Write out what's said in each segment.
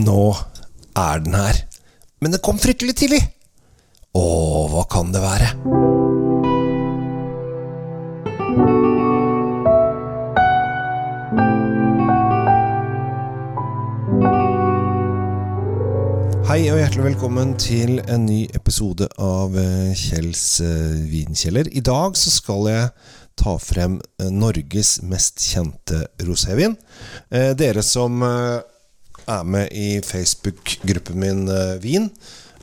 Nå er den her. Men det kom fryktelig tidlig. Å, hva kan det være? Hei og hjertelig velkommen til en ny episode av eh, Kjells eh, vinkjeller. I dag så skal jeg ta frem eh, Norges mest kjente rosévin. Dere som er med i Facebook-gruppen min eh, Vin,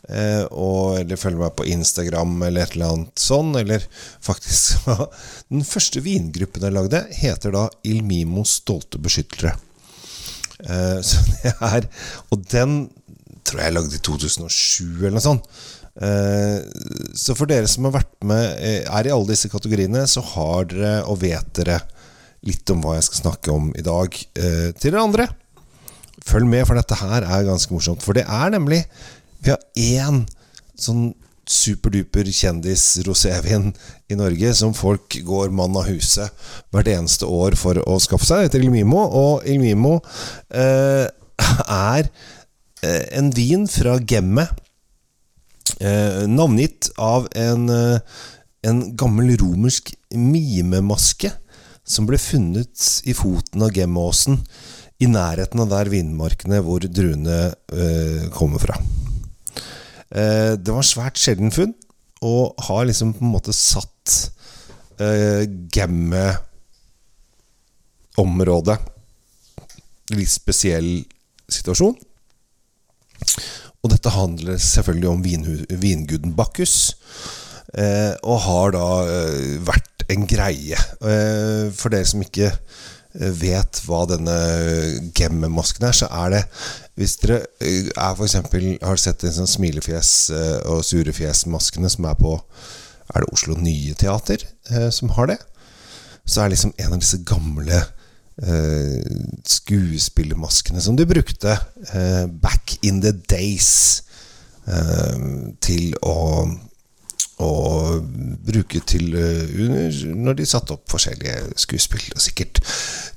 eh, og, eller følger meg på Instagram eller et eller annet sånn, eller faktisk Den første vingruppen jeg lagde, heter da Il Mimo stolte beskyttere. Eh, så det er Og den tror jeg jeg lagde i 2007 eller noe sånt. Eh, Så for dere som har vært med, eh, er i alle disse kategoriene, så har dere og vet dere litt om hva jeg skal snakke om i dag. Eh, Til dere andre, følg med, for dette her er ganske morsomt. For det er nemlig Vi har én sånn superduper kjendis-rosévin i Norge som folk går mann av huset hvert eneste år for å skaffe seg. Det heter Il Mimo, og Ilmimo eh, er eh, en vin fra Gemme. Eh, navngitt av en, eh, en gammel romersk mimemaske som ble funnet i foten av Gemmeåsen, i nærheten av der vinmarkene hvor druene eh, kommer fra. Eh, det var svært sjelden funn, og har liksom på en måte satt eh, Gemme-området i litt spesiell situasjon. Og dette handler selvfølgelig om vin, vinguden Bakkus, eh, og har da eh, vært en greie. Eh, for dere som ikke vet hva denne gemmemasken er, så er det Hvis dere eh, er for eksempel, har sett en sånn smilefjes- eh, og surefjesmaskene som er på Er det Oslo Nye Teater eh, som har det? Så er liksom en av disse gamle eh, skuespillermaskene som de brukte eh, back in the days eh, til å, å bruke til eh, når de satte opp forskjellige skuespill, og sikkert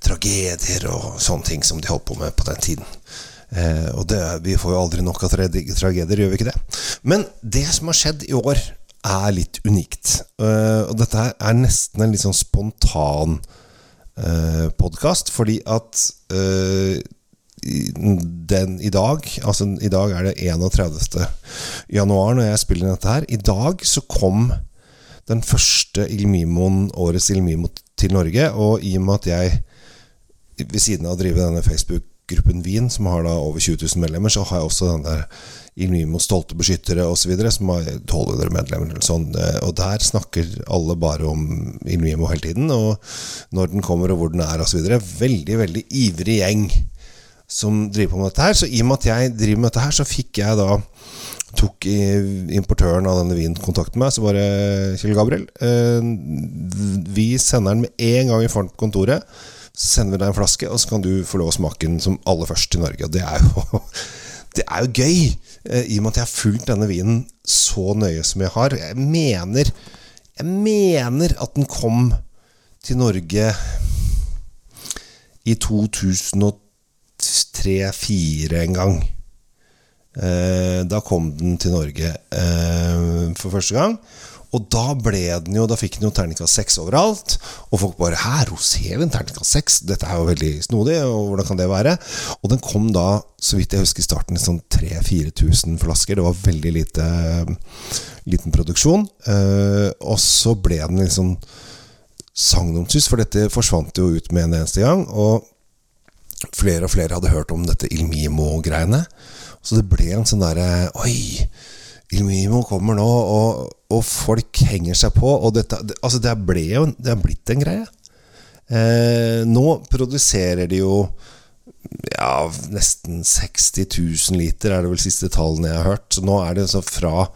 tragedier og sånne ting som de holdt på med på den tiden. Eh, og det, vi får jo aldri nok av tragedier, gjør vi ikke det? Men det som har skjedd i år, er litt unikt. Eh, og dette er nesten en litt sånn spontan eh, podkast, fordi at eh, den i dag Altså i dag er det 31. januar når jeg spiller inn dette her. I dag så kom den første Ilmimoen, årets Ilmimo til Norge, og i og med at jeg ved siden av å drive denne Facebook-gruppen Wien, som har da over 20 000 medlemmer, så har jeg også den der Ilmimo stolte beskyttere osv., som har 1200 medlemmer eller sånn. Og der snakker alle bare om Ilmimo hele tiden, og når den kommer og hvor den er osv. Veldig, veldig ivrig gjeng som driver på med dette her. Så i og med at jeg driver med dette her, så fikk jeg da tok importøren av denne vinen kontakt med meg, så bare Kjell Gabriel eh, Vi sender den med en gang i får på kontoret. Så sender vi deg en flaske, og så kan du få lov å smake den som aller først i Norge. Og det er jo, det er jo gøy, eh, i og med at jeg har fulgt denne vinen så nøye som jeg har. Jeg mener, jeg mener at den kom til Norge i 2003-2004 en gang. Eh, da kom den til Norge eh, for første gang. Og da ble den jo Da fikk den jo terningkast seks overalt. Og folk bare 'Hæ, rosévin? Terningkast seks? Dette er jo veldig snodig. Og hvordan kan det være?' Og den kom da, så vidt jeg husker i starten, i sånn 3000-4000 flasker. Det var veldig lite liten produksjon. Eh, og så ble den liksom sagnomsust, for dette forsvant jo ut med en eneste gang. Og flere og flere hadde hørt om dette Ilmimo-greiene. Så det ble en sånn derre Oi! Ilmimo kommer nå, og, og folk henger seg på. Og dette, det, altså det ble jo Det har blitt en greie. Eh, nå produserer de jo ja, nesten 60 000 liter, er det vel siste tallene jeg har hørt. Så nå er det så fra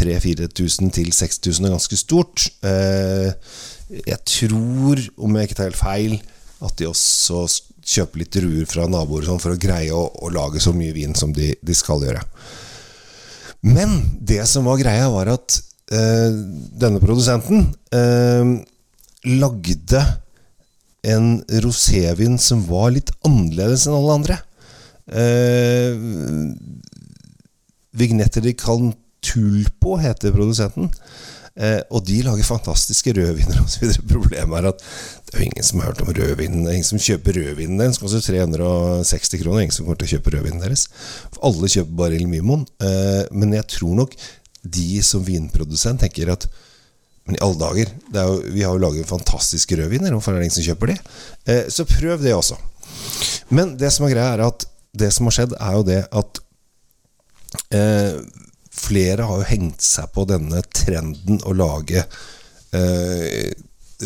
3000-4000 til 6000 er ganske stort. Eh, jeg tror, om jeg ikke tar helt feil, at de også kjøper litt druer fra naboer sånn for å greie å, å lage så mye vin som de, de skal gjøre. Men det som var greia, var at eh, denne produsenten eh, lagde en rosévin som var litt annerledes enn alle andre. Eh, Vignetter di Cantulpo heter produsenten. Eh, og de lager fantastiske rødviner osv. Problemet er at det er jo ingen som har hørt om rødvinen. Ingen som kjøper rødvinen deres. Koster 360 kroner. Ingen som kommer til å kjøpe rødvinen deres. For alle kjøper bare Il Mimon. Eh, men jeg tror nok de som vinprodusent tenker at men i alle dager, jo, vi har jo laget fantastiske rødviner. Hvorfor er det ingen som kjøper de? Eh, så prøv det også. Men det som er greia, er at det som har skjedd, er jo det at eh, flere har jo hengt seg på denne trenden å lage eh,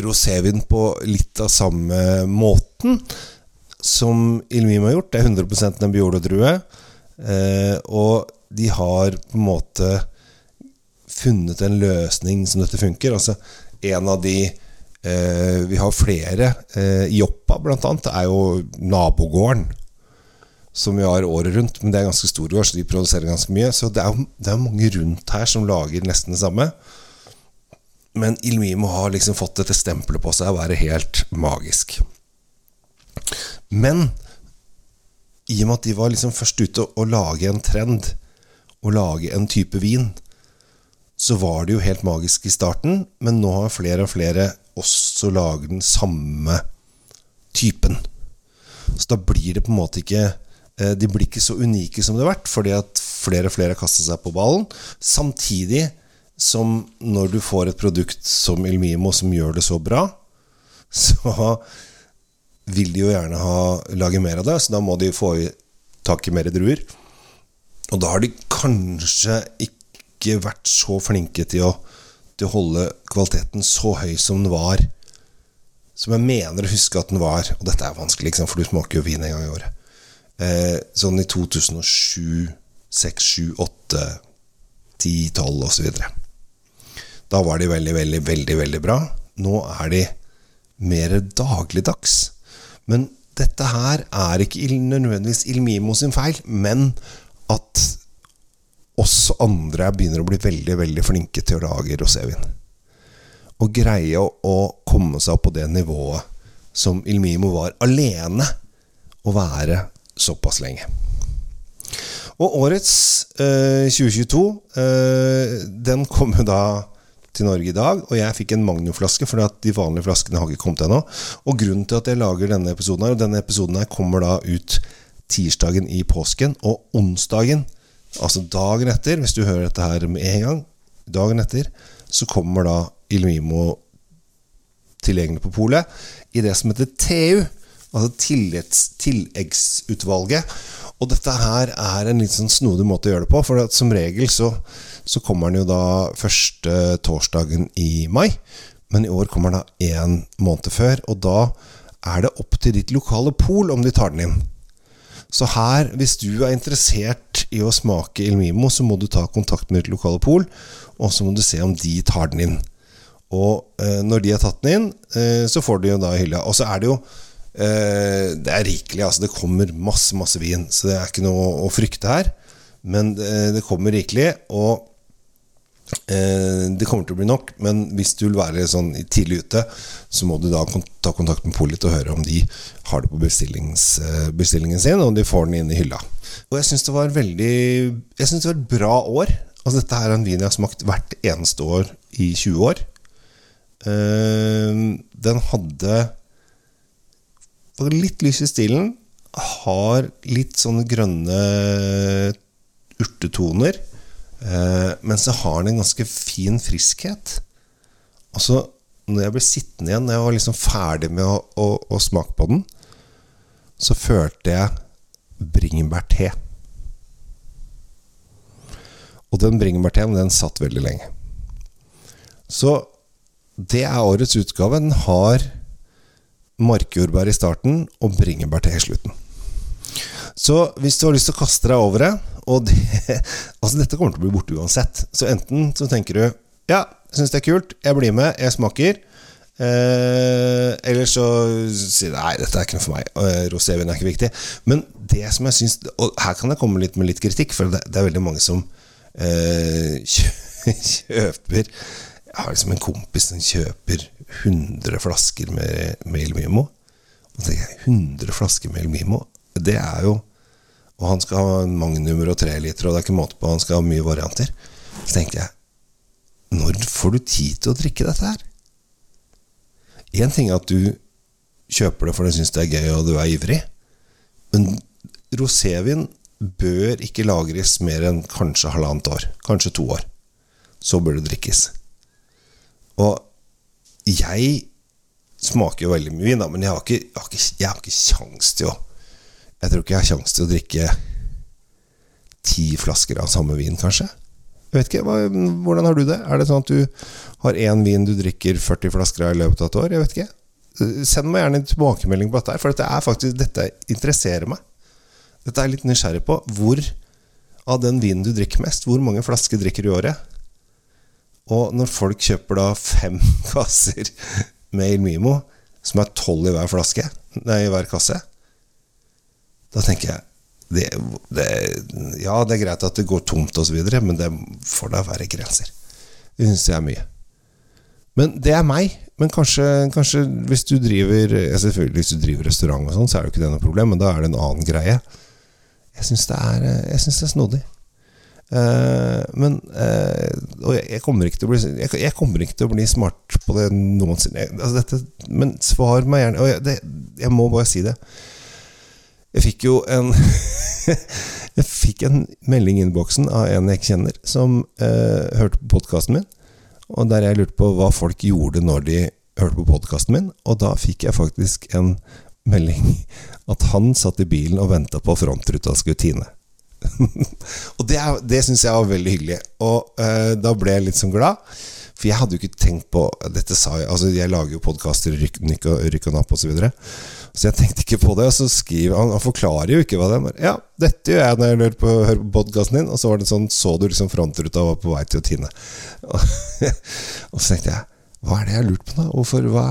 rosévin på litt av samme måten som Ilmim har gjort. Det er 100 Nebbiolo-drue. Eh, og de har på en måte funnet en løsning som dette funker. Altså en av de eh, Vi har flere. Eh, Joppa, blant annet, er jo nabogården som vi har året rundt. Men det er ganske stor gård, så de produserer ganske mye. Så det er, det er mange rundt her som lager nesten det samme. Men Ilmimo har liksom fått dette stempelet på seg å være helt magisk. Men i og med at de var liksom først ute å lage en trend, å lage en type vin, så var det jo helt magisk i starten. Men nå har flere og flere også lager den samme typen. Så da blir det på en måte ikke de blir ikke så unike som det har vært, fordi at flere og flere har kastet seg på ballen. Samtidig som når du får et produkt som Ilmimo som gjør det så bra, så vil de jo gjerne ha, lage mer av det. Så da må de få tak i mer druer. Og da har de kanskje ikke vært så flinke til å, til å holde kvaliteten så høy som den var. Som jeg mener å huske at den var. Og dette er vanskelig, for du smaker jo vin en gang i året eh, sånn i 2007, 6, 7, 8, 10, 12 osv. Da var de veldig, veldig, veldig, veldig bra. Nå er de mer dagligdags. Men dette her er ikke nødvendigvis Ilmimo sin feil, men at oss andre begynner å bli veldig, veldig flinke til å lage rosévin. Og greie å, komme seg opp på det nivået som Ilmimo var alene å være såpass lenge. Og årets eh, 2022, eh, den kom jo da til Norge i dag, og jeg fikk en Magnum-flaske, for de vanlige flaskene har ikke kommet ennå. Og grunnen til at jeg lager denne episoden her, og denne episoden her kommer da ut tirsdagen i påsken, og onsdagen, altså dagen etter, hvis du hører dette her med en gang, dagen etter, så kommer da Ilmimo tilgjengelig på polet i det som heter TU altså tilleggsutvalget. Og dette her er en litt sånn snodig måte å gjøre det på, for som regel så, så kommer den jo da første torsdagen i mai. Men i år kommer den da én måned før, og da er det opp til ditt lokale pol om de tar den inn. Så her, hvis du er interessert i å smake Il Mimo, så må du ta kontakt med ditt lokale pol, og så må du se om de tar den inn. Og eh, når de har tatt den inn, eh, så får du jo da hylla. Og så er det jo det er rikelig. altså Det kommer masse, masse vin, så det er ikke noe å frykte her. Men det, det kommer rikelig, og eh, det kommer til å bli nok. Men hvis du vil være sånn tidlig ute, så må du da ta kontakt med polet og høre om de har det på eh, bestillingen sin, og om de får den inn i hylla. Og jeg syns det var veldig Jeg synes det var et bra år. Altså Dette er en vin jeg har smakt hvert eneste år i 20 år. Eh, den hadde og litt lys i stilen. Har litt sånne grønne urtetoner. Eh, men så har den en ganske fin friskhet. Og så, når jeg ble sittende igjen, når jeg var liksom ferdig med å, å, å smake på den, så følte jeg bringebærte. Og den bringebærteen, den satt veldig lenge. Så det er årets utgave. Den har markjordbær i starten og bringebær til slutten. Så hvis du har lyst til å kaste deg over det Og det, altså dette kommer til å bli borte uansett. Så enten så tenker du Ja, jeg syns det er kult, jeg blir med, jeg smaker. Eh, eller så sier du nei, dette er ikke noe for meg. Eh, rosévin er ikke viktig. Men det som jeg syns Og her kan jeg komme litt med litt kritikk, for det, det er veldig mange som eh, kjøper jeg har liksom en kompis som kjøper 100 flasker med, med El Mimo. Og tenker jeg, 100 flasker med El Mimo, det er jo Og han skal ha magnumer og tre liter, og det er ikke måte på. Han skal ha mye varianter. Så tenker jeg Når får du tid til å drikke dette her? Én ting er at du kjøper det for du syns det er gøy, og du er ivrig. Men rosévin bør ikke lagres mer enn kanskje halvannet år. Kanskje to år. Så bør det drikkes. Og jeg smaker jo veldig mye vin, da, men jeg har ikke, jeg har ikke, jeg har ikke kjangs til å Jeg tror ikke jeg har kjangs til å drikke ti flasker av samme vin, kanskje. Jeg vet ikke, Hvordan har du det? Er det sånn at du har én vin du drikker 40 flasker av i løpet av et år? Jeg vet ikke. Send meg gjerne en tilbakemelding på dette, her, for dette, er faktisk, dette interesserer meg. Dette er jeg litt nysgjerrig på. Hvor av den vinen du drikker mest, hvor mange flasker drikker du i året? Og når folk kjøper da fem kasser med Ilmimo, som er tolv i hver flaske, nei, i hver kasse, da tenker jeg det, det, Ja, det er greit at det går tomt osv., men det får da være grenser. Det syns jeg er mye. Men det er meg. Men kanskje, kanskje hvis du driver Selvfølgelig hvis du driver restaurant, og sånn, så er jo ikke det noe problem, men da er det en annen greie. Jeg syns det, det, er snodig. Uh, men uh, Og jeg, jeg, kommer bli jeg, jeg, kommer ikke til å bli smart på det noensinne. Altså dette, men svar meg gjerne. Og jeg, det, jeg må bare si det. Jeg fikk jo en Jeg fikk en melding i innboksen av en jeg kjenner, som uh, hørte på podkasten min. Og der jeg lurte på hva folk gjorde når de hørte på podkasten min. Og da fikk jeg faktisk en melding at han satt i bilen og venta på frontruta skulle tine. og det, er, det syns jeg var veldig hyggelig. Og uh, da ble jeg litt sånn glad. For jeg hadde jo ikke tenkt på Dette sa jeg Altså, jeg lager jo podkaster, Rykk, rykk og Napp osv. Så, videre. så jeg tenkte ikke på det. Og så skriver han Han forklarer jo ikke hva det er. Ja, dette gjør jeg når jeg hører på, hører på podkasten din. Og så var det sånn Så du liksom frontruta var på vei til å tine. Og så tenkte jeg hva er det jeg har lurt på, da? Hvorfor, hva,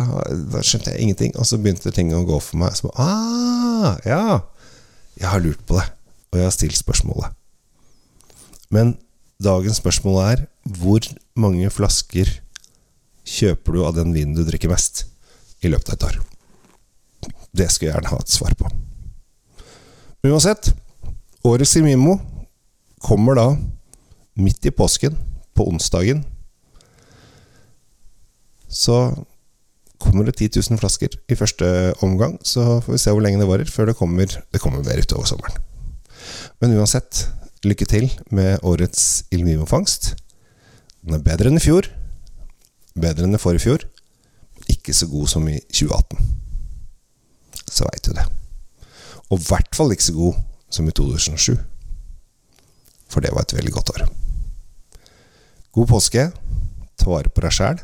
da skjønte jeg ingenting. Og så begynte ting å gå for meg. Så, ah, ja, jeg har lurt på det. Og jeg har stilt spørsmålet. Men dagens spørsmål er hvor mange flasker kjøper du av den vinen du drikker mest i løpet av et år? Det skulle jeg gjerne ha et svar på. Uansett, årets Simimo kommer da midt i påsken, på onsdagen. Så kommer det 10 000 flasker i første omgang. Så får vi se hvor lenge det varer før det kommer, det kommer mer utover sommeren. Men uansett, lykke til med årets Il. Den er bedre enn i fjor. Bedre enn i forrige fjor. Ikke så god som i 2018. Så veit du det. Og i hvert fall ikke så god som i 2007. For det var et veldig godt år. God påske. Ta vare på deg sjæl.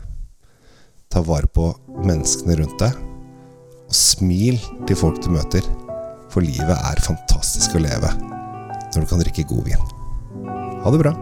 Ta vare på menneskene rundt deg. Og smil til folk du møter. For livet er fantastisk å leve når du kan drikke god vin. Ha det bra.